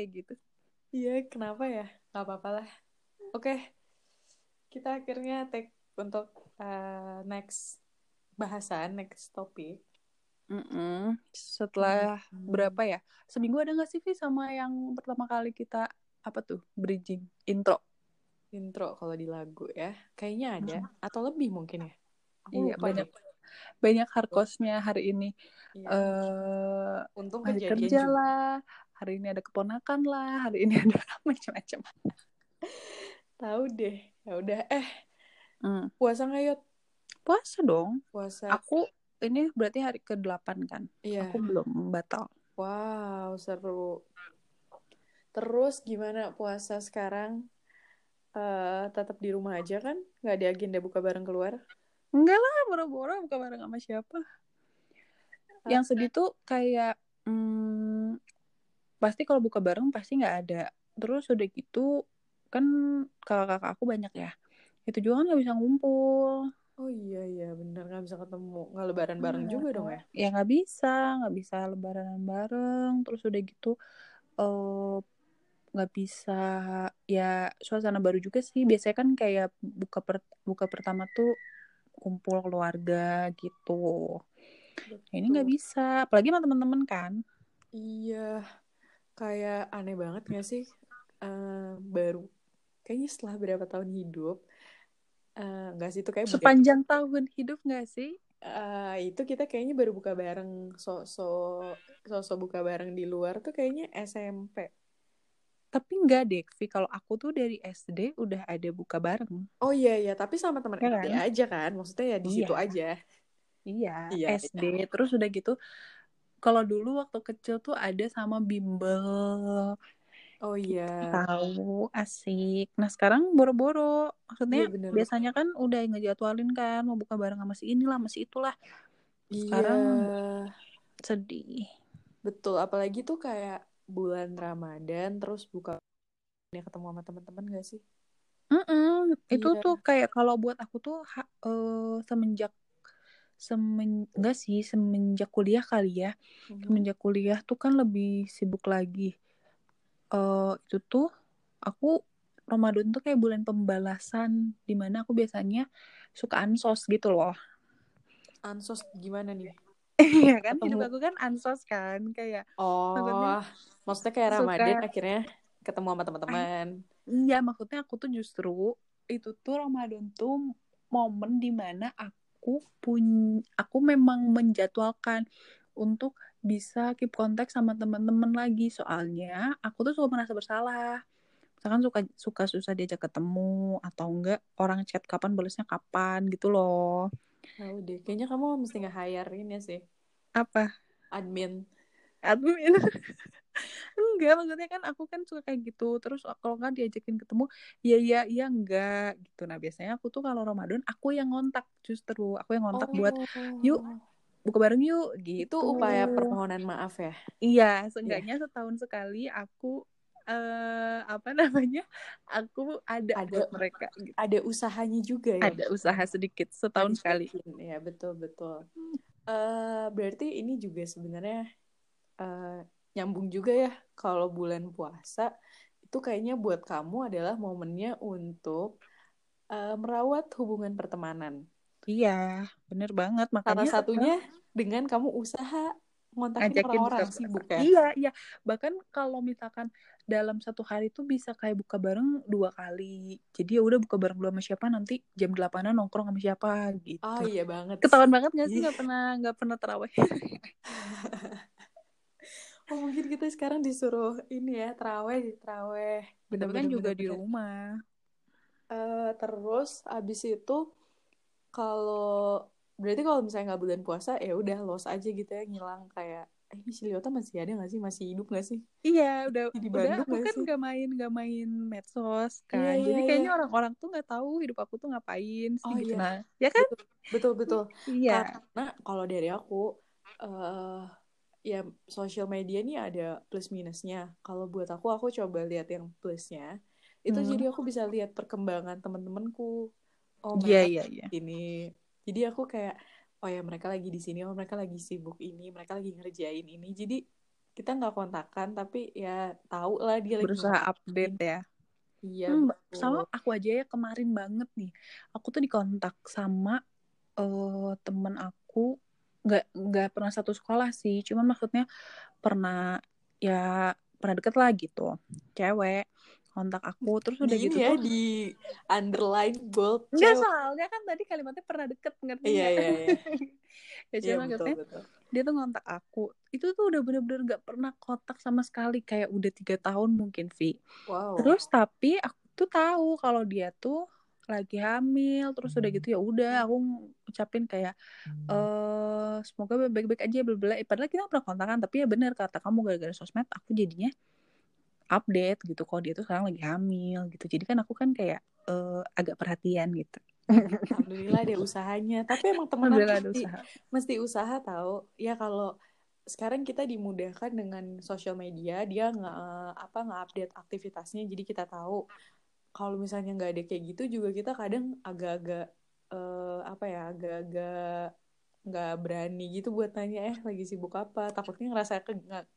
kayak gitu? Iya, kenapa ya? Gak apa-apa lah. Oke, kita akhirnya take untuk uh, next bahasan, next topik. Mm-mm. Setelah Hmm. berapa ya? Seminggu ada nggak sih Vi sama yang pertama kali kita apa tuh bridging intro? Intro kalau di lagu ya. Kayaknya ada. Atau lebih mungkin ya. Aku Iya banyak banyak hardcostnya hari ini. Iya. eh Untung hari kerja juga. lah, hari ini ada keponakan lah, hari ini ada macam-macam. Tahu deh. Ya udah. Eh, Hmm. puasa nggak Yot? Puasa dong. Puasa. Aku ini berarti hari ke-8 kan. Iya. Aku belum batal. Wow, seru. Terus gimana puasa sekarang? Eh, tetap di rumah aja kan? Nggak ada agenda buka bareng keluar? Enggak lah, boro-boro buka bareng sama siapa. Yang sedih tuh kayak hmm, pasti kalau buka bareng pasti nggak ada. Terus udah gitu kan kakak-kakak aku banyak ya. Itu juga kan nggak bisa ngumpul. Oh iya iya bener nggak bisa ketemu nggak lebaran bareng Iya. juga dong ya? Ya nggak bisa, nggak bisa lebaranan bareng. Terus udah gitu eh nggak bisa ya suasana baru juga sih. Biasanya kan kayak buka per, buka pertama tuh kumpul keluarga gitu. Ya, ini nggak Betul. bisa, apalagi sama teman-teman kan. Iya kayak aneh banget nggak sih? Eh, baru kayaknya setelah berapa tahun hidup eh, nggak sih itu kayak Sepanjang tahun hidup nggak sih? Eh, itu kita kayaknya baru buka bareng sosok sosok buka bareng di luar tuh kayaknya SMP. Tapi nggak deh, Vi. Kalau aku tuh dari SD udah ada buka bareng. Oh iya iya tapi sama teman Ya SD kan? aja kan? Maksudnya ya di situ Iya. aja. Iya, Iya SD. iya. Terus udah gitu, kalau dulu waktu kecil tuh ada sama bimbel. Oh iya. Tahu, asik. Nah sekarang boro-boro. Maksudnya bener. biasanya kan udah ngejadwalin kan mau buka bareng sama si inilah, sama si itulah. Iya. Sekarang sedih. Betul, apalagi tuh kayak bulan Ramadan terus buka ya ketemu sama teman-teman gak sih? Mm-mm. Itu Iya. tuh kayak kalau buat aku tuh ha- eh, semenjak semen enggak sih semenjak kuliah kali ya. Mhm. Semenjak kuliah tuh kan lebih sibuk lagi. eh itu tuh aku Ramadan tuh kayak bulan pembalasan di mana aku biasanya suka ansos gitu loh. Ansos gimana nih? Iya kan hidup Ketemu. aku kan ansos kan kayak maksudnya Oh, maksudnya kayak suka Ramadan akhirnya ketemu sama teman-teman. iya maksudnya aku tuh justru itu tuh Ramadan tuh momen di mana aku pun aku memang menjadwalkan untuk bisa keep kontak sama teman-teman lagi. Soalnya aku tuh suka merasa bersalah. Misalkan suka suka susah diajak ketemu atau enggak orang chat kapan balasnya kapan gitu loh. Tahu deh, kayaknya kamu mesti nge-hire ini sih, apa? Admin. admin enggak maksudnya kan aku kan suka kayak gitu terus kalau nggak diajakin ketemu ya ya iya enggak gitu nah biasanya aku tuh kalau Ramadan aku yang ngontak justru aku yang ngontak buat yuk Oh, buka bareng yuk itu gitu upaya permohonan maaf ya? iya Iya. seenggaknya setahun sekali aku eh apa namanya aku ada Ada buat mereka gitu. ada usahanya juga ya. ada usaha sedikit setahun sekali. Ya betul betul. Eh berarti ini juga sebenarnya eh, nyambung juga ya kalau bulan puasa itu kayaknya buat kamu adalah momennya untuk eh, merawat hubungan pertemanan. iya bener banget Salah makanya satunya dengan kamu usaha ngontakin orang-orang sibuk ya. Iya, iya. Bahkan kalau misalkan dalam satu hari tuh bisa kayak buka bareng dua kali. Jadi ya udah buka bareng dulu sama siapa nanti jam 8 nongkrong sama siapa gitu. Oh iya banget. Ketahuan banget gak sih Iya. nggak pernah nggak pernah terawih. Oh mungkin kita sekarang disuruh ini ya teraweh teraweh. Tapi kan juga di rumah. Eh, terus abis itu kalau berarti kalau misalnya nggak bulan puasa ya udah los aja gitu ya ngilang kayak eh ini si Liota masih ada nggak sih masih hidup nggak sih Iya, udah Di udah Bandung aku nggak kan nggak main nggak main medsos Iya, kan. iya, Jadi iya. kayaknya orang-orang tuh nggak tahu hidup aku tuh ngapain sih Oh, gitu. iya. Nah, ya kan? betul betul Iya. karena kalau dari aku eh ya sosial media nih ada plus minusnya. Kalau buat aku aku coba lihat yang plusnya. Itu Hmm. jadi aku bisa lihat perkembangan teman-temanku oh Iya, mereka iya, iya. ini jadi aku kayak oh ya mereka lagi di sini oh mereka lagi sibuk ini mereka lagi ngerjain ini. Jadi kita nggak kontakan tapi ya tahu lah dia berusaha lagi update ya. Iya hmm, betul. sama aku aja ya kemarin banget nih. Aku tuh dikontak sama uh, temen aku nggak nggak pernah satu sekolah sih. Cuman maksudnya pernah ya pernah deket lah gitu. Cewek kontak aku terus udah Di gitu ya tuh di underline bold Enggak cewek. soalnya kan tadi kalimatnya pernah deket ngerti iya nggak? iya iya. Ya iya cuma betul maksudnya betul. dia tuh ngontak aku. Itu tuh udah bener-bener gak pernah kontak sama sekali. Kayak udah tiga tahun mungkin Vi. Wow. Terus tapi aku tuh tahu kalau dia tuh lagi hamil terus udah gitu ya udah aku ucapin kayak eh semoga baik-baik aja bla bla padahal kita pernah kontakan tapi ya bener kata kamu gara-gara sosmed aku jadinya update gitu. Kalau dia tuh sekarang lagi hamil gitu. Jadi kan aku kan kayak eh, agak perhatian gitu. Alhamdulillah ada usahanya. Tapi emang ada mesti usaha. mesti usaha tahu ya kalau sekarang kita dimudahkan dengan sosial media dia nggak apa nggak update aktivitasnya. Jadi kita tahu kalau misalnya nggak ada kayak gitu juga kita kadang agak-agak eh, apa ya agak-agak nggak berani gitu buat nanya eh lagi sibuk apa takutnya ngerasa ke,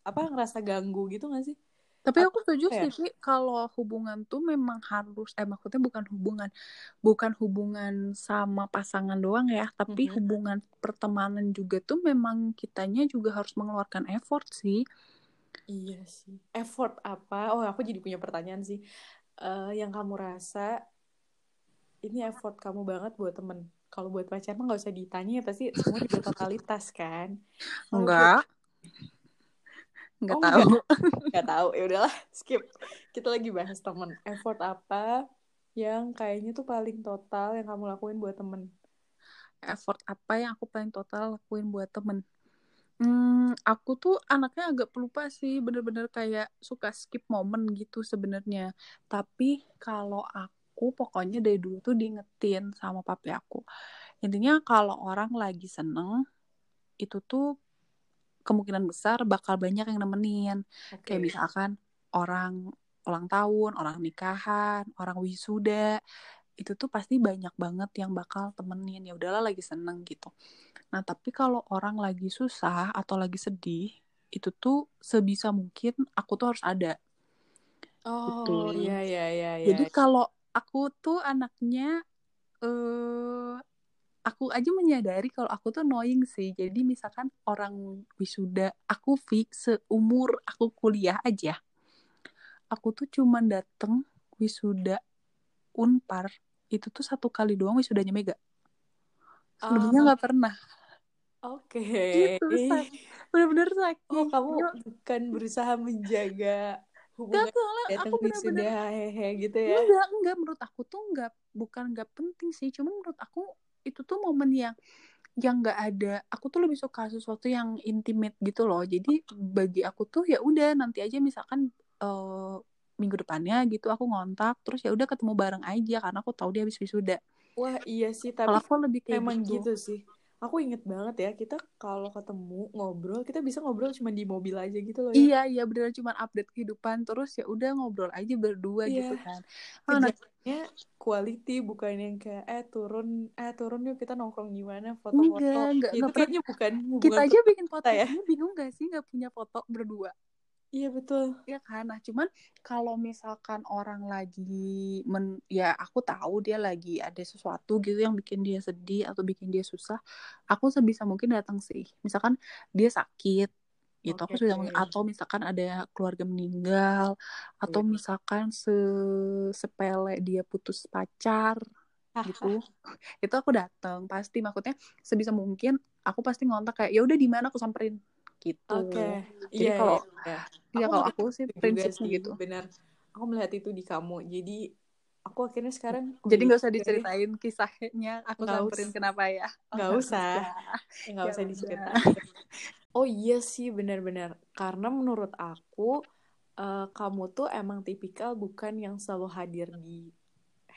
apa ngerasa ganggu gitu nggak sih Tapi aku setuju ya? sih, Vi, kalau hubungan tuh memang harus, eh maksudnya bukan hubungan, bukan hubungan sama pasangan doang ya, tapi Mhm. hubungan pertemanan juga tuh memang kitanya juga harus mengeluarkan effort sih. Iya sih. Effort apa? Oh, aku jadi punya pertanyaan sih. Eh, yang kamu rasa ini effort kamu banget buat temen. Kalau buat pacar mah nggak usah ditanya, pasti semua juga totalitas kan. Enggak. Enggak Oh, tahu. nggak tahu. Ya udahlah, skip. Kita lagi bahas temen. Effort apa yang kayaknya tuh paling total yang kamu lakuin buat temen? Effort apa yang aku paling total lakuin buat temen? Hmm, aku tuh anaknya agak pelupa sih, bener-bener kayak suka skip momen gitu sebenarnya. Tapi kalau aku pokoknya dari dulu tuh diingetin sama papi aku. Intinya kalau orang lagi seneng, itu tuh kemungkinan besar bakal banyak yang nemenin. Oke. Kayak misalkan orang ulang tahun, orang nikahan, orang wisuda, itu tuh pasti banyak banget yang bakal temenin. Ya udahlah lagi seneng gitu. Nah, tapi kalau orang lagi susah atau lagi sedih, itu tuh sebisa mungkin aku tuh harus ada. Oh, Gitu. iya, iya, iya. Jadi kalau aku tuh anaknya eh aku aja menyadari kalau aku tuh annoying sih. Jadi misalkan orang wisuda, aku fi seumur aku kuliah aja. Aku tuh cuman dateng wisuda Unpar itu tuh satu kali doang wisudanya Mega. Selebihnya Ah, nggak pernah. Oke. Gitu, Sak. Bener-bener sakit. Oh, kamu bukan berusaha menjaga hubungan soalnya datang aku bener-bener hehe gitu ya. enggak, enggak menurut aku tuh enggak bukan enggak penting sih, cuma menurut aku itu tuh momen yang yang enggak ada. Aku tuh lebih suka sesuatu yang intimate gitu loh. Jadi bagi aku tuh ya udah nanti aja misalkan eh, minggu depannya gitu aku ngontak terus ya udah ketemu bareng aja karena aku tahu dia habis wisuda. Wah, iya sih, Kalau tapi aku lebih kayak memang gitu. gitu sih. Aku inget banget ya, kita kalau ketemu ngobrol, kita bisa ngobrol cuma di mobil aja gitu loh ya. Iya, iya beneran cuma update kehidupan terus ya udah ngobrol aja berdua Iya. gitu kan. Nah, Kerjanya quality bukan yang kayak eh turun eh turun yuk kita nongkrong gimana foto-foto. enggak, enggak, Itu enggak kayaknya bukan Kita aja bikin foto ya. bingung gak sih nggak punya foto berdua? Iya betul. Iya kan, nah cuman kalau misalkan orang lagi men, ya aku tahu dia lagi ada sesuatu gitu yang bikin dia sedih atau bikin dia susah, aku sebisa mungkin datang sih. Misalkan dia sakit, gitu aku Oke. sebisa mungkin atau misalkan ada keluarga meninggal atau Iya. misalkan se sepele dia putus pacar gitu, itu aku datang pasti maksudnya sebisa mungkin aku pasti ngontak kayak ya udah di mana aku samperin gitu. Oke. Jadi Iya, kalau iya, iya. ya Aku kalau melihat aku sih prinsipnya sih, gitu. benar. Aku melihat itu di kamu. Jadi aku akhirnya sekarang Jadi nggak usah diceritain kisahnya aku Nggak samperin usah. kenapa ya? Oh, Nggak nggak usah. usah. Ya, nggak Ya usah udah. diceritain. Oh iya sih benar-benar karena menurut aku eh, kamu tuh emang tipikal bukan yang selalu hadir di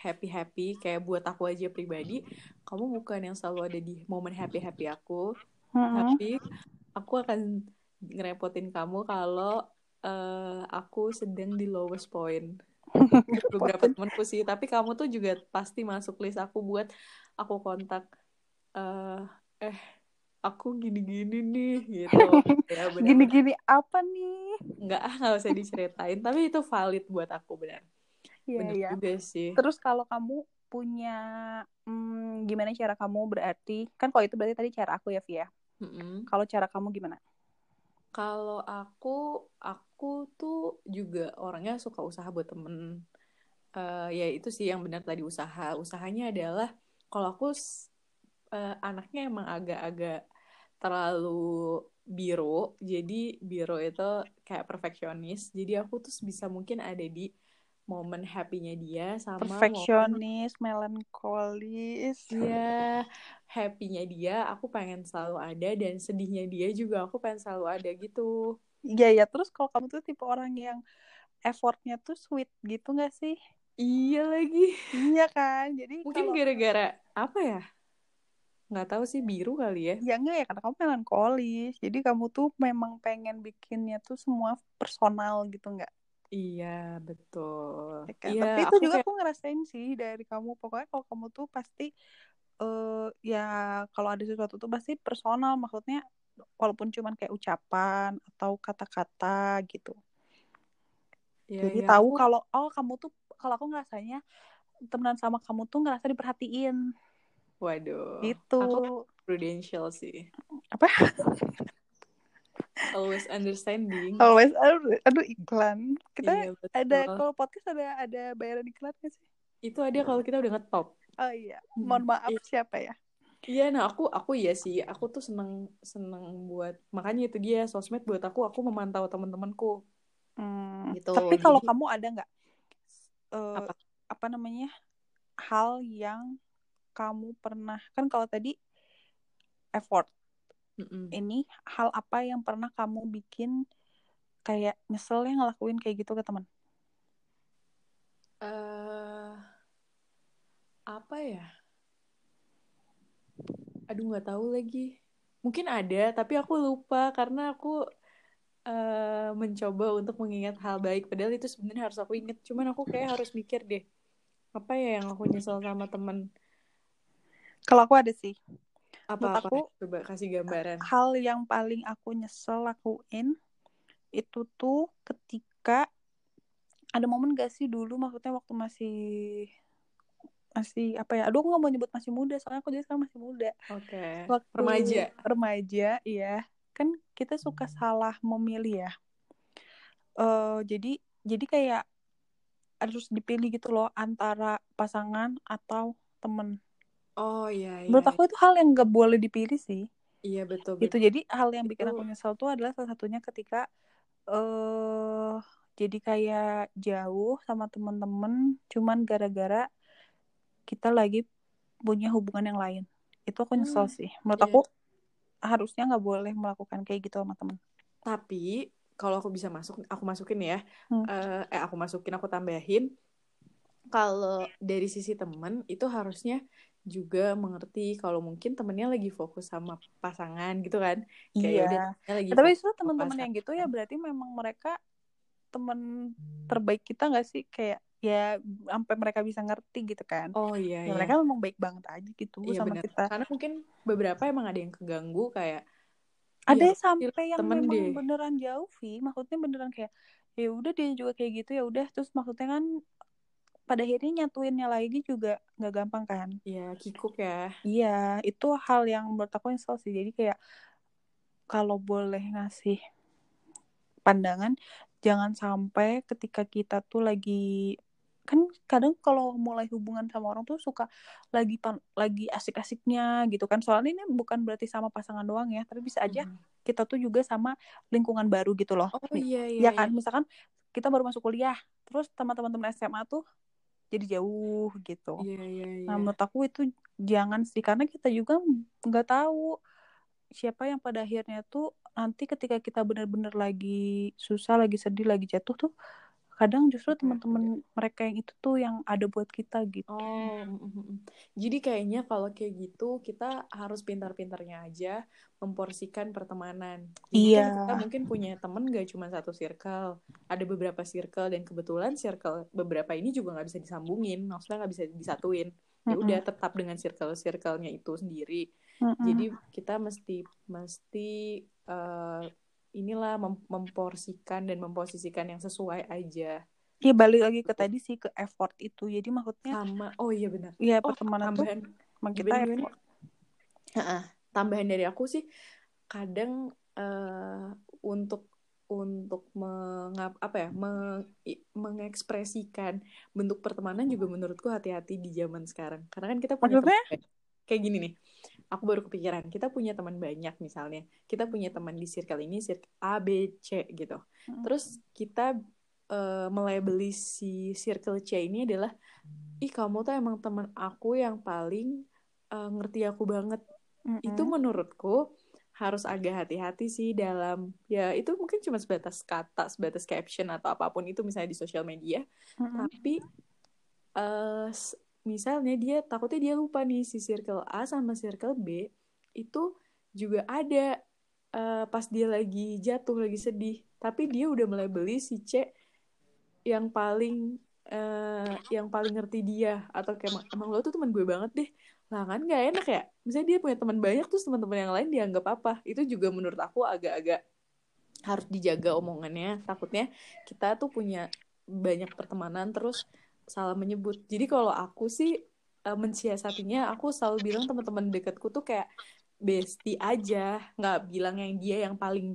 happy happy kayak buat aku aja pribadi kamu bukan yang selalu ada di momen happy happy aku Mm-mm. tapi aku akan ngerepotin kamu kalau eh, aku sedang di lowest point. Beberapa temanku sih tapi kamu tuh juga pasti masuk list aku buat aku kontak eh eh aku gini-gini nih gitu. Ya benar. Gini-gini apa nih? nggak ah nggak usah diceritain. Tapi itu valid buat aku benar. Iya, benar iya. juga sih. Terus kalau kamu punya hmm, gimana cara kamu berarti? Kan kalau itu berarti tadi cara aku ya Via. Mm-mm. Kalau cara kamu gimana? Kalau aku, aku tuh juga orangnya suka usaha buat temen. Eh, ya itu sih yang benar tadi usaha. Usahanya adalah kalau aku eh, anaknya emang agak-agak terlalu biro. Jadi biro itu kayak perfeksionis. Jadi aku tuh bisa mungkin ada di momen happy-nya dia sama momen Perfeksionis, melankolis. Iya, happy-nya dia aku pengen selalu ada dan sedihnya dia juga aku pengen selalu ada gitu. Iya ya, terus kalau kamu tuh tipe orang yang effortnya tuh sweet gitu gak sih? Iya lagi. Iya kan? Jadi Mungkin kalau gara-gara apa ya? Nggak tahu sih biru kali ya. ya enggak ya karena kamu melankolis. Jadi kamu tuh memang pengen bikinnya tuh semua personal gitu nggak? Iya, betul. Ya kan? Iya, Tapi itu aku juga kayak aku ngerasain sih dari kamu. Pokoknya kalau kamu tuh pasti eh ya kalau ada sesuatu tuh pasti personal. Maksudnya walaupun cuman kayak ucapan atau kata-kata gitu. Iya, Jadi iya, tahu kalau oh kamu tuh kalau aku ngerasanya temenan sama kamu tuh ngerasa diperhatiin waduh. Aku prudential sih. Apa? Always understanding. Always aduh, aduh iklan. Kita Iya, ada kalau podcast ada ada bayaran iklan nggak sih? Itu ada kalau kita udah ngetop. Oh iya, Hmm, mohon maaf Iya, siapa ya? Iya, nah aku aku iya sih. Aku tuh seneng seneng buat makanya itu dia sosmed buat aku. Aku memantau teman-temanku Hmm, gitu. tapi kalau Jadi kamu ada nggak eh, apa? apa namanya hal yang kamu pernah kan kalau tadi effort Mm-mm. ini hal apa yang pernah kamu bikin kayak nyesel ya ngelakuin kayak gitu ke teman? eh apa ya? Aduh nggak tahu lagi. Mungkin ada, tapi aku lupa karena aku eh, mencoba untuk mengingat hal baik. Padahal itu sebenarnya harus aku ingat. Cuman aku kayak harus mikir deh. Apa ya yang aku nyesel sama temen? Kalau aku ada sih. Menurut Apa-apa? aku Coba kasih gambaran. hal yang paling aku nyesel lakuin itu tuh ketika ada momen gak sih dulu maksudnya waktu masih masih apa ya aduh aku nggak mau nyebut masih muda soalnya aku jadi sekarang masih muda Oke. waktu Remaja. remaja iya kan kita suka salah memilih ya Eh jadi jadi kayak harus dipilih gitu loh antara pasangan atau temen Oh iya iya. menurut aku itu hal yang gak boleh dipilih sih Iya betul gitu betul. jadi hal yang bikin Itu aku nyesel tuh adalah salah satunya ketika eh jadi kayak jauh sama temen-temen cuman gara-gara kita lagi punya hubungan yang lain itu aku nyesel hmm, sih menurut iya. aku harusnya nggak boleh melakukan kayak gitu sama temen Tapi kalau aku bisa masuk, aku masukin ya. Hmm. Eh, eh aku masukin, aku tambahin. Kalau dari sisi temen itu harusnya juga mengerti kalau mungkin temennya lagi fokus sama pasangan gitu kan. Kayak ya udah iya lagi tapi itu teman-teman yang gitu ya berarti memang mereka temen terbaik kita nggak sih kayak ya sampai mereka bisa ngerti gitu kan Oh iya ya iya. mereka memang baik banget aja gitu Iya sama benar. kita Karena mungkin beberapa emang ada yang keganggu kayak ada iya yang sampai yang memang deh. beneran jauh Vi maksudnya beneran kayak ya udah dia juga kayak gitu ya udah terus maksudnya kan pada akhirnya nyatuinnya lagi juga nggak gampang kan Iya, kikuk ya. iya itu hal yang menurut aku nyesel sih jadi kayak kalau boleh ngasih pandangan jangan sampai ketika kita tuh lagi kan kadang kalau mulai hubungan sama orang tuh suka lagi pan, lagi asik-asiknya gitu kan soalnya ini bukan berarti sama pasangan doang ya tapi bisa aja Mhm. kita tuh juga sama lingkungan baru gitu loh Oh iya iya ya iya. kan misalkan kita baru masuk kuliah terus teman-teman SMA tuh jadi jauh gitu Iya iya nah iya. menurut aku itu jangan sih karena kita juga nggak tahu siapa yang pada akhirnya tuh nanti ketika kita benar-benar lagi susah lagi sedih lagi jatuh tuh kadang justru Iya, iya. teman-teman mereka yang itu tuh yang ada buat kita gitu Oh, jadi kayaknya kalau kayak gitu kita harus pintar-pintarnya aja memporsikan pertemanan. Jadi kan kita iya mungkin punya temen gak cuma satu circle, ada beberapa circle dan kebetulan circle beberapa ini juga nggak bisa disambungin, maksudnya nggak bisa disatuin. Ya udah Mm-mm. tetap dengan circle-circle-nya itu sendiri. Mm-mm. Jadi kita mesti mesti eh, inilah mem- memporsikan dan memposisikan yang sesuai aja. Ya balik lagi ke tadi sih ke effort itu. Jadi maksudnya sama. Oh iya benar. Ya oh pertemanan tuh tambahan. emang kita gimana? effort. Ha-ha. tambahan dari aku sih kadang eh, untuk untuk mengap apa ya meng- mengekspresikan bentuk pertemanan juga menurutku hati-hati di zaman sekarang. Karena kan kita punya kayak gini nih aku baru kepikiran kita punya teman banyak misalnya kita punya teman di circle ini circle A B C gitu Mm. terus kita eh, melabeli si circle C ini adalah ih kamu tuh emang teman aku yang paling eh, ngerti aku banget Mm-mm. itu menurutku harus agak hati-hati sih dalam ya itu mungkin cuma sebatas kata sebatas caption atau apa pun itu misalnya di sosial media Mm-mm. tapi s- misalnya dia takutnya dia lupa nih si circle A sama circle B itu juga ada eh, pas dia lagi jatuh lagi sedih. Tapi dia udah melabeli si C yang paling eh, yang paling ngerti dia. Atau kayak "Emang- lo tuh teman gue banget deh. Lah kan nggak enak ya. Misalnya dia punya teman banyak terus teman-teman yang lain dianggap apa? Itu juga menurut aku agak-agak harus dijaga omongannya. Takutnya kita tuh punya banyak pertemanan terus salah menyebut. Jadi kalau aku sih eh, mensiasatinya aku selalu bilang teman-teman dekatku tuh kayak bestie aja. Nggak bilang yang dia yang paling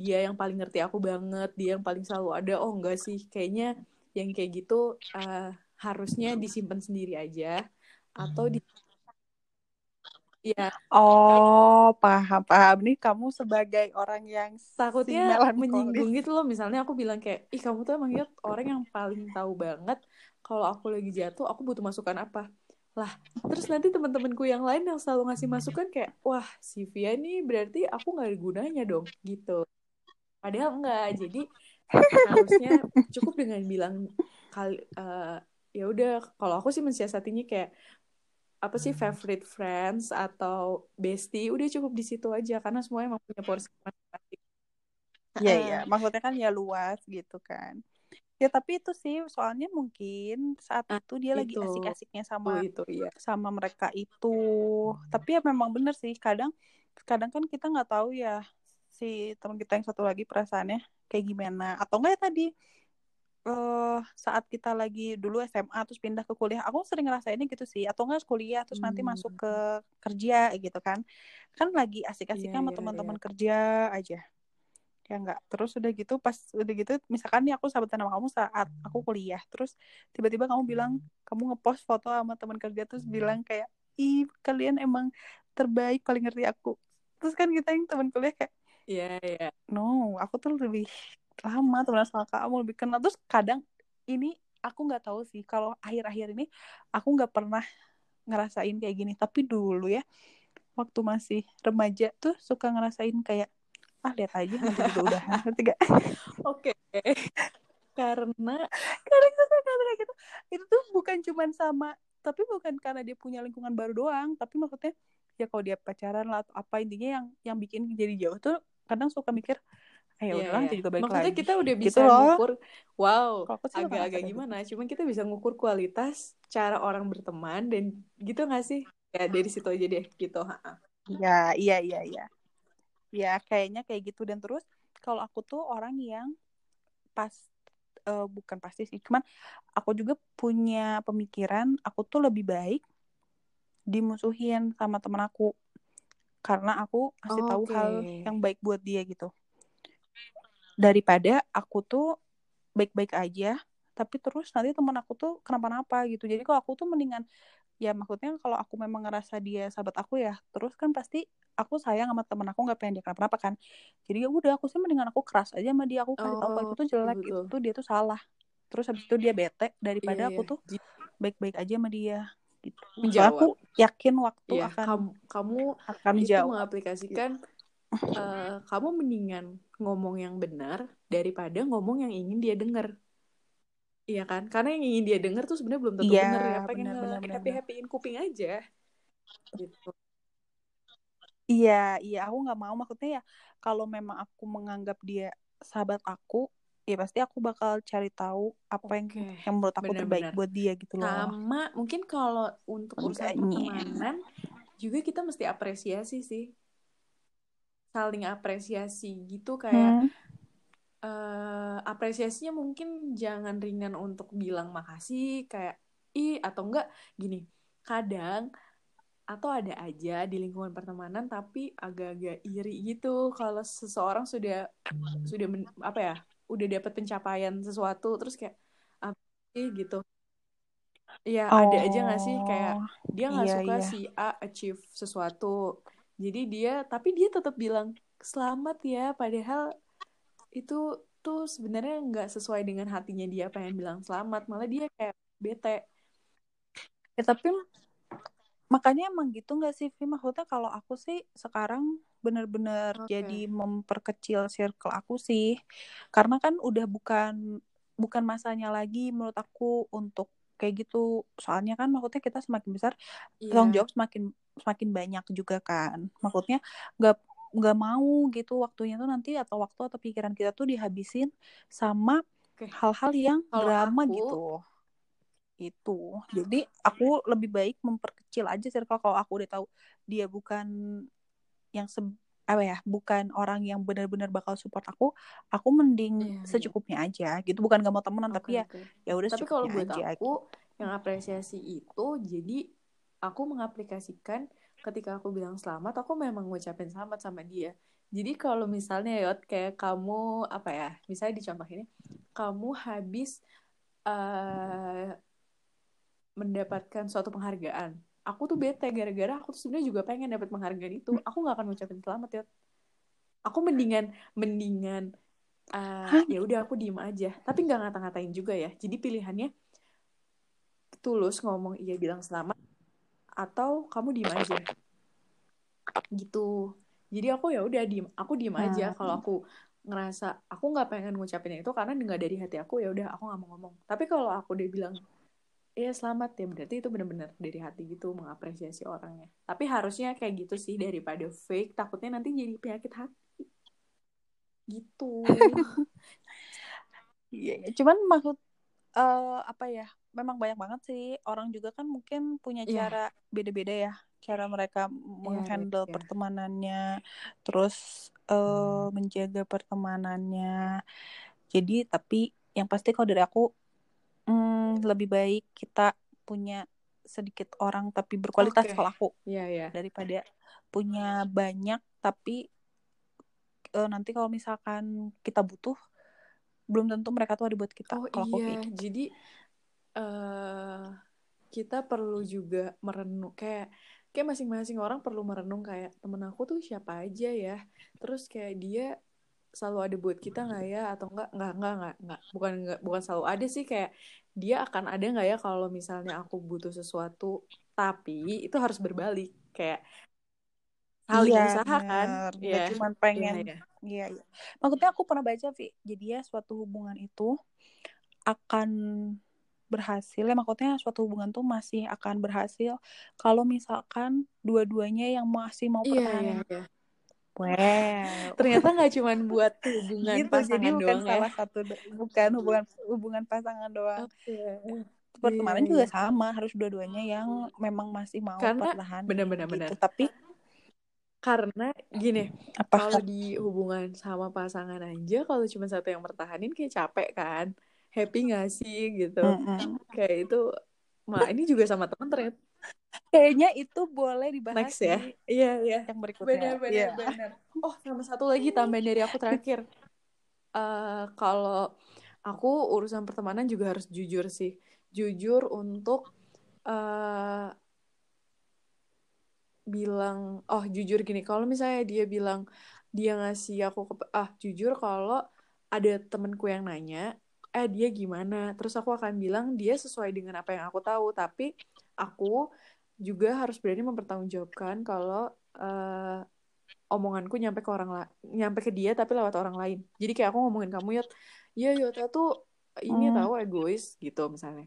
dia yang paling ngerti aku banget dia yang paling selalu ada. Oh enggak sih. Kayaknya yang kayak gitu eh, harusnya disimpan sendiri aja atau di ya oh paham paham. Nih kamu sebagai orang yang takutnya menyinggung gitu loh. Misalnya aku bilang kayak ih kamu tuh emang ya orang yang paling tahu banget kalau aku lagi jatuh aku butuh masukan apa? Lah terus nanti teman-temanku yang lain yang selalu ngasih masukan kayak wah si Via nih berarti aku nggak ada gunanya dong gitu. Padahal enggak jadi harusnya cukup dengan bilang kali eh, ya udah kalau aku sih mensiasatinya kayak apa sih favorite friends atau bestie udah cukup di situ aja karena semuanya emang punya porsi masing-masing. Iya iya, maksudnya kan ya luas gitu kan. Ya tapi itu sih soalnya mungkin saat Ah, itu dia lagi itu asik-asiknya itu sama itu iya. sama mereka itu. Tapi ya memang bener sih kadang kadang kan kita nggak tahu ya si teman kita yang satu lagi perasaannya kayak gimana. Atau enggak ya tadi eh saat kita lagi dulu SMA terus pindah ke kuliah aku sering ngerasainnya gitu sih. Atau enggak kuliah terus nanti Hmm. masuk ke kerja gitu kan. Kan lagi asik-asiknya sama iya iya. teman-teman kerja aja ya enggak terus udah gitu pas udah gitu misalkan nih aku sahabatan sama kamu saat aku kuliah terus tiba-tiba kamu bilang kamu ngepost foto sama teman kerja terus bilang kayak ih kalian emang terbaik paling ngerti aku. Terus kan kita yang teman kuliah kayak iya iya. No aku tuh lebih lama temenan sama kamu lebih kenal. Terus kadang ini aku nggak tahu sih kalau akhir-akhir ini aku nggak pernah ngerasain kayak gini. Tapi dulu ya waktu masih remaja tuh suka ngerasain kayak ah lihat aja nanti juga udahan ngerti gak oke karena karena itu karena gitu itu tuh bukan cuman sama tapi bukan karena dia punya lingkungan baru doang tapi maksudnya ya kalau dia pacaran lah atau apa intinya yang yang bikin jadi jauh tuh kadang suka mikir ah ya Iya, udahlah iya. nanti juga balik Maksudnya lagi kita udah gitu bisa loh ngukur, wow, agak-agak kayak gitu gimana. Cuman kita bisa ngukur kualitas cara orang berteman dan gitu nggak sih? Ya dari situ aja deh, gitu. ya iya iya iya ya kayaknya kayak gitu. Dan terus kalau aku tuh orang yang pas eh, bukan pasti sih cuman aku juga punya pemikiran aku tuh lebih baik dimusuhin sama temen aku. Karena aku kasih tahu Oke. hal yang baik buat dia gitu. Daripada aku tuh baik-baik aja tapi terus nanti teman aku tuh kenapa-napa gitu. Jadi kalau aku tuh mendingan ya maksudnya kalau aku memang ngerasa dia sahabat aku ya terus kan pasti aku sayang sama temen aku nggak pengen dia kenapa-napa kan jadi ya udah aku sih mendingan aku keras aja sama dia aku kasih tahu kalau Oh, itu tuh jelek betul. itu tuh dia tuh salah terus habis itu dia bete daripada aku iya. tuh baik-baik aja sama dia gitu Menjawab. aku yakin waktu Iya, akan kamu, kamu akan itu mengaplikasikan eh, kamu mendingan ngomong yang benar daripada ngomong yang ingin dia dengar. Iya kan? Karena yang ingin dia dengar tuh sebenarnya belum tentu iya benar ya. Pengen happy happyin kuping aja. Gitu. Iya, iya aku nggak mau maksudnya ya kalau memang aku menganggap dia sahabat aku, ya pasti aku bakal cari tahu apa yang Oke, yang menurut aku terbaik benar-benar. buat dia gitu loh. Sama mungkin kalau untuk urusan pertemanan juga kita mesti apresiasi sih saling apresiasi gitu kayak Hmm. Eh, apresiasinya mungkin jangan ringan untuk bilang makasih kayak ih atau enggak gini kadang atau ada aja di lingkungan pertemanan tapi agak-agak iri gitu kalau seseorang sudah sudah men- apa ya udah dapat pencapaian sesuatu terus kayak apa sih? gitu. Ya ada aja nggak sih? Kayak Oh, dia nggak iya, suka iya. si A achieve sesuatu. Jadi dia tapi dia tetap bilang selamat ya padahal itu tuh sebenarnya nggak sesuai dengan hatinya dia pengen bilang selamat malah dia kayak bete Ya, tapi makanya emang gitu nggak sih, Vi? Maksudnya kalau aku sih sekarang bener-bener Oke. jadi memperkecil circle aku sih. Karena kan udah bukan bukan masanya lagi menurut aku untuk kayak gitu. Soalnya kan maksudnya kita semakin besar, tanggung Iya. jawab semakin semakin banyak juga kan. Maksudnya nggak nggak mau gitu waktunya tuh nanti atau waktu atau pikiran kita tuh dihabisin sama hal-hal yang Kalau drama aku- gitu. Itu. Jadi aku lebih baik memperkecil aja circle. Kalau aku udah tahu dia bukan yang se apa ya bukan orang yang benar-benar bakal support aku aku mending Iya, iya. secukupnya aja gitu. Bukan gak mau temenan Oke, tapi ya oke. ya udah Tapi kalau buat aja aku yang apresiasi itu jadi aku mengaplikasikan ketika aku bilang selamat aku memang ngucapin selamat sama dia. Jadi kalau misalnya Yot kayak kamu apa ya, misalnya di contoh ini kamu habis eh, mendapatkan suatu penghargaan. Aku tuh bete gara-gara aku tuh sebenarnya juga pengen dapat penghargaan itu. Aku nggak akan ngucapin selamat Yot. Aku mendingan mendingan Hah? ya udah aku diem aja. Tapi nggak ngata-ngatain juga ya. Jadi pilihannya tulus ngomong iya bilang selamat atau kamu diem aja. Gitu. Jadi aku ya udah diem aku diem aja. Hmm. kalau aku ngerasa aku nggak pengen ngucapin itu karena nggak dari hati aku ya udah aku nggak mau ngomong. Tapi kalau aku udah bilang iya selamat ya berarti itu benar-benar dari hati gitu mengapresiasi orangnya. Tapi harusnya kayak gitu sih daripada fake takutnya nanti jadi penyakit hati. Gitu. Iya, cuman maksud eh apa ya memang banyak banget sih orang juga kan mungkin punya Iya. cara beda-beda ya cara mereka menghandle iya. pertemanannya terus eh menjaga pertemanannya jadi tapi yang pasti kalau dari aku hmm, lebih baik kita punya sedikit orang tapi berkualitas Oke. kalau aku iya iya daripada punya banyak tapi eh, nanti kalau misalkan kita butuh belum tentu mereka tuh ada buat kita Oh kalau aku iya, kayak gitu. jadi eh kita perlu juga merenung kayak kayak masing-masing orang perlu merenung kayak temen aku tuh siapa aja ya. Terus kayak dia selalu ada buat kita nggak ya atau enggak nggak nggak nggak nggak bukan nggak bukan selalu ada sih kayak dia akan ada nggak ya kalau misalnya aku butuh sesuatu tapi itu harus berbalik kayak saling Iya, usaha kan. Nggak ya cuma iya pengen iya Iya, iya. Maksudnya aku pernah baca, Vi. Jadi ya suatu hubungan itu akan berhasil. Ya maksudnya suatu hubungan tuh masih akan berhasil kalau misalkan dua-duanya yang masih mau iya iya pertahanin. iya Wow. ternyata nggak cuma buat hubungan Gitu, jadi pasangan bukan doang ya salah satu, do- bukan hubungan hubungan pasangan doang. Oke. Pertemanan Iya, juga iya. sama, harus dua-duanya yang memang masih mau Karena pertahanin benar-benar gitu. benar. Tapi Karena gini, apa? kalau di hubungan sama pasangan aja, kalau cuma satu yang pertahanin kayak capek kan, happy nggak sih gitu? Mm-mm. Kayak itu, ma ini juga sama temen ternyata Kayaknya itu boleh dibahas next ya. Iya iya. yang berikutnya. Benar benar benar. Oh sama satu lagi tambahan dari aku terakhir. Eh kalau aku urusan pertemanan juga harus jujur sih, jujur untuk eh bilang oh jujur gini kalau misalnya dia bilang dia ngasih aku ke ah jujur kalau ada temenku yang nanya eh dia gimana terus aku akan bilang dia sesuai dengan apa yang aku tahu tapi aku juga harus berani mempertanggungjawabkan kalau eh, omonganku nyampe ke orang la- nyampe ke dia tapi lewat orang lain jadi kayak aku ngomongin kamu Yot ya Yota tuh ini Hmm. tahu egois gitu misalnya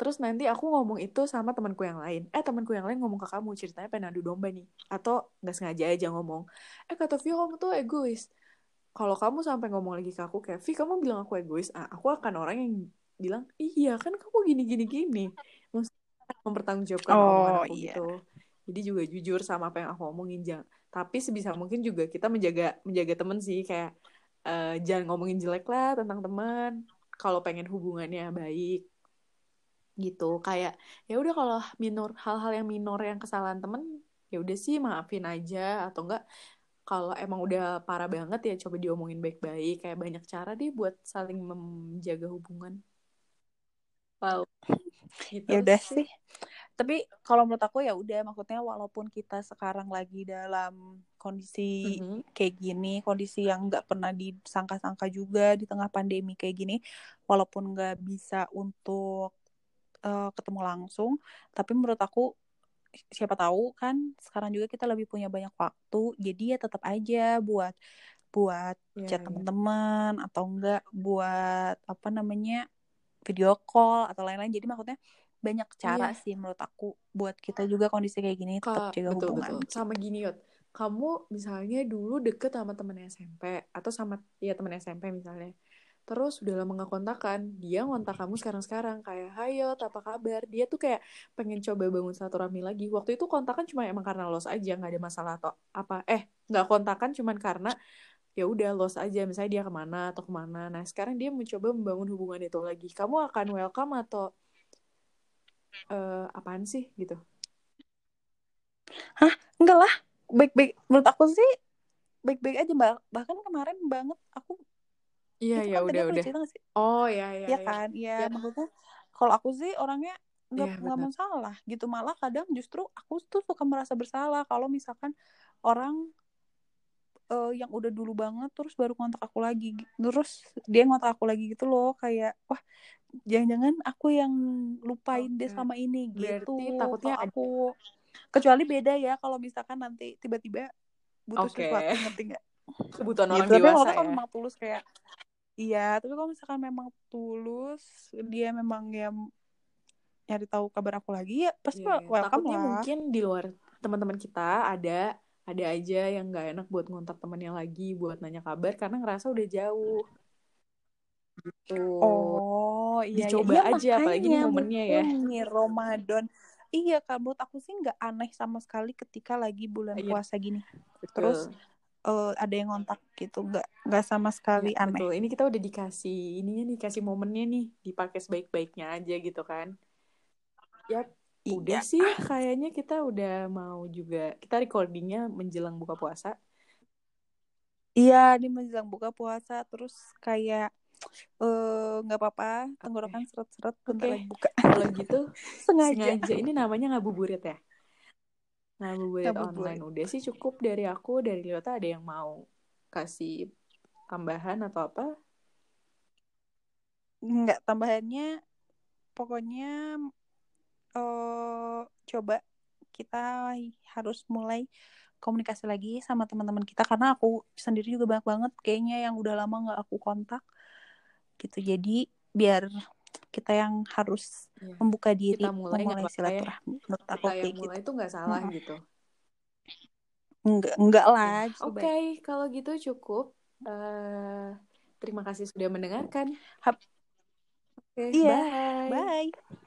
Terus nanti aku ngomong itu sama temanku yang lain. Eh temanku yang lain ngomong ke kamu ceritanya pengen adu domba nih. Atau nggak sengaja aja ngomong. Eh kata Vio kamu tuh egois. Kalau kamu sampai ngomong lagi ke aku kayak Vi kamu bilang aku egois. Ah, aku akan orang yang bilang iya kan kamu gini gini gini. Maksudnya mempertanggungjawabkan Oh, omongan aku iya. gitu. jadi juga jujur sama apa yang aku omongin jangan tapi sebisa mungkin juga kita menjaga menjaga temen sih kayak uh, jangan ngomongin jelek lah tentang teman kalau pengen hubungannya baik gitu kayak ya udah kalau minor hal-hal yang minor yang kesalahan temen ya udah sih maafin aja atau enggak kalau emang udah parah banget ya coba diomongin baik-baik kayak banyak cara deh buat saling menjaga hubungan wow gitu ya udah sih. tapi kalau menurut aku ya udah maksudnya walaupun kita sekarang lagi dalam kondisi mm-hmm. kayak gini kondisi yang nggak pernah disangka-sangka juga di tengah pandemi kayak gini walaupun nggak bisa untuk uh, ketemu langsung tapi menurut aku siapa tahu kan sekarang juga kita lebih punya banyak waktu jadi ya tetap aja buat buat yeah, chat yeah. teman-teman atau enggak buat apa namanya video call atau lain-lain jadi maksudnya banyak cara yeah. sih menurut aku buat kita juga kondisi kayak gini tetap jaga betul, hubungan betul. sama gini yot kamu misalnya dulu deket sama temen SMP atau sama ya temen SMP misalnya terus udah lama gak kontakan. Dia ngontak kamu sekarang-sekarang kayak hayo apa kabar? Dia tuh kayak pengen coba bangun satu rami lagi. Waktu itu kontakan cuma emang karena los aja nggak ada masalah atau apa. Eh nggak kontakan cuman karena ya udah los aja. Misalnya dia ke mana atau ke mana. Nah sekarang dia mencoba membangun hubungan itu lagi. Kamu akan welcome atau uh, apaan sih gitu? Hah? Enggak lah. Baik-baik. Menurut aku sih baik-baik aja. Mbak bahkan kemarin banget aku Iya iya kan udah udah. Oh iya iya. Iya kan, iya ya. maksudnya kalau aku sih orangnya nggak ya, nggak masalah gitu malah kadang justru aku tuh suka merasa bersalah kalau misalkan orang uh, yang udah dulu banget terus baru kontak aku lagi terus dia ngontak aku lagi gitu loh kayak wah jangan-jangan aku yang lupain okay. dia sama ini gitu Berarti takutnya aku kecuali beda ya kalau misalkan nanti tiba-tiba butuh okay. sesuatu ngerti nggak kebutuhan orang gitu, dewasa tapi ya. kan memang tulus kayak Iya, tapi kalau misalkan memang tulus, dia memang ya nyari tahu kabar aku lagi ya pasti yeah, iya. welcome Takutnya lah. mungkin di luar teman-teman kita ada ada aja yang nggak enak buat ngontak temannya lagi buat nanya kabar karena ngerasa udah jauh. Gitu. Oh, iya. iya. Dicoba iya, aja apalagi ini momennya ya. Ini Ramadan. Iya, kak, menurut aku sih nggak aneh sama sekali ketika lagi bulan iya. puasa gini. Betul. Terus uh, ada yang ngontak gitu nggak nggak sama sekali ya, aneh betul. ini kita udah dikasih ininya nih kasih momennya nih dipakai sebaik-baiknya aja gitu kan ya iya. udah sih kayaknya kita udah mau juga kita recordingnya menjelang buka puasa iya di menjelang buka puasa terus kayak eh, nggak uh, apa-apa tenggorokan seret-seret bentar okay. lagi buka kalau gitu sengaja. sengaja ini namanya ngabuburit ya Ngabuburit online. udah sih cukup dari aku dari Liota ada yang mau kasih tambahan atau apa? Enggak, tambahannya pokoknya uh, coba kita harus mulai komunikasi lagi sama teman-teman kita karena aku sendiri juga banyak banget kayaknya yang udah lama nggak aku kontak gitu. Jadi biar kita yang harus ya. membuka diri kita mulai, memulai silaturahmi ya. menurut aku kayak mulai gitu. itu nggak salah hmm. gitu enggak enggak lah oke okay, kalau gitu cukup uh, terima kasih sudah mendengarkan oke okay, iya, bye bye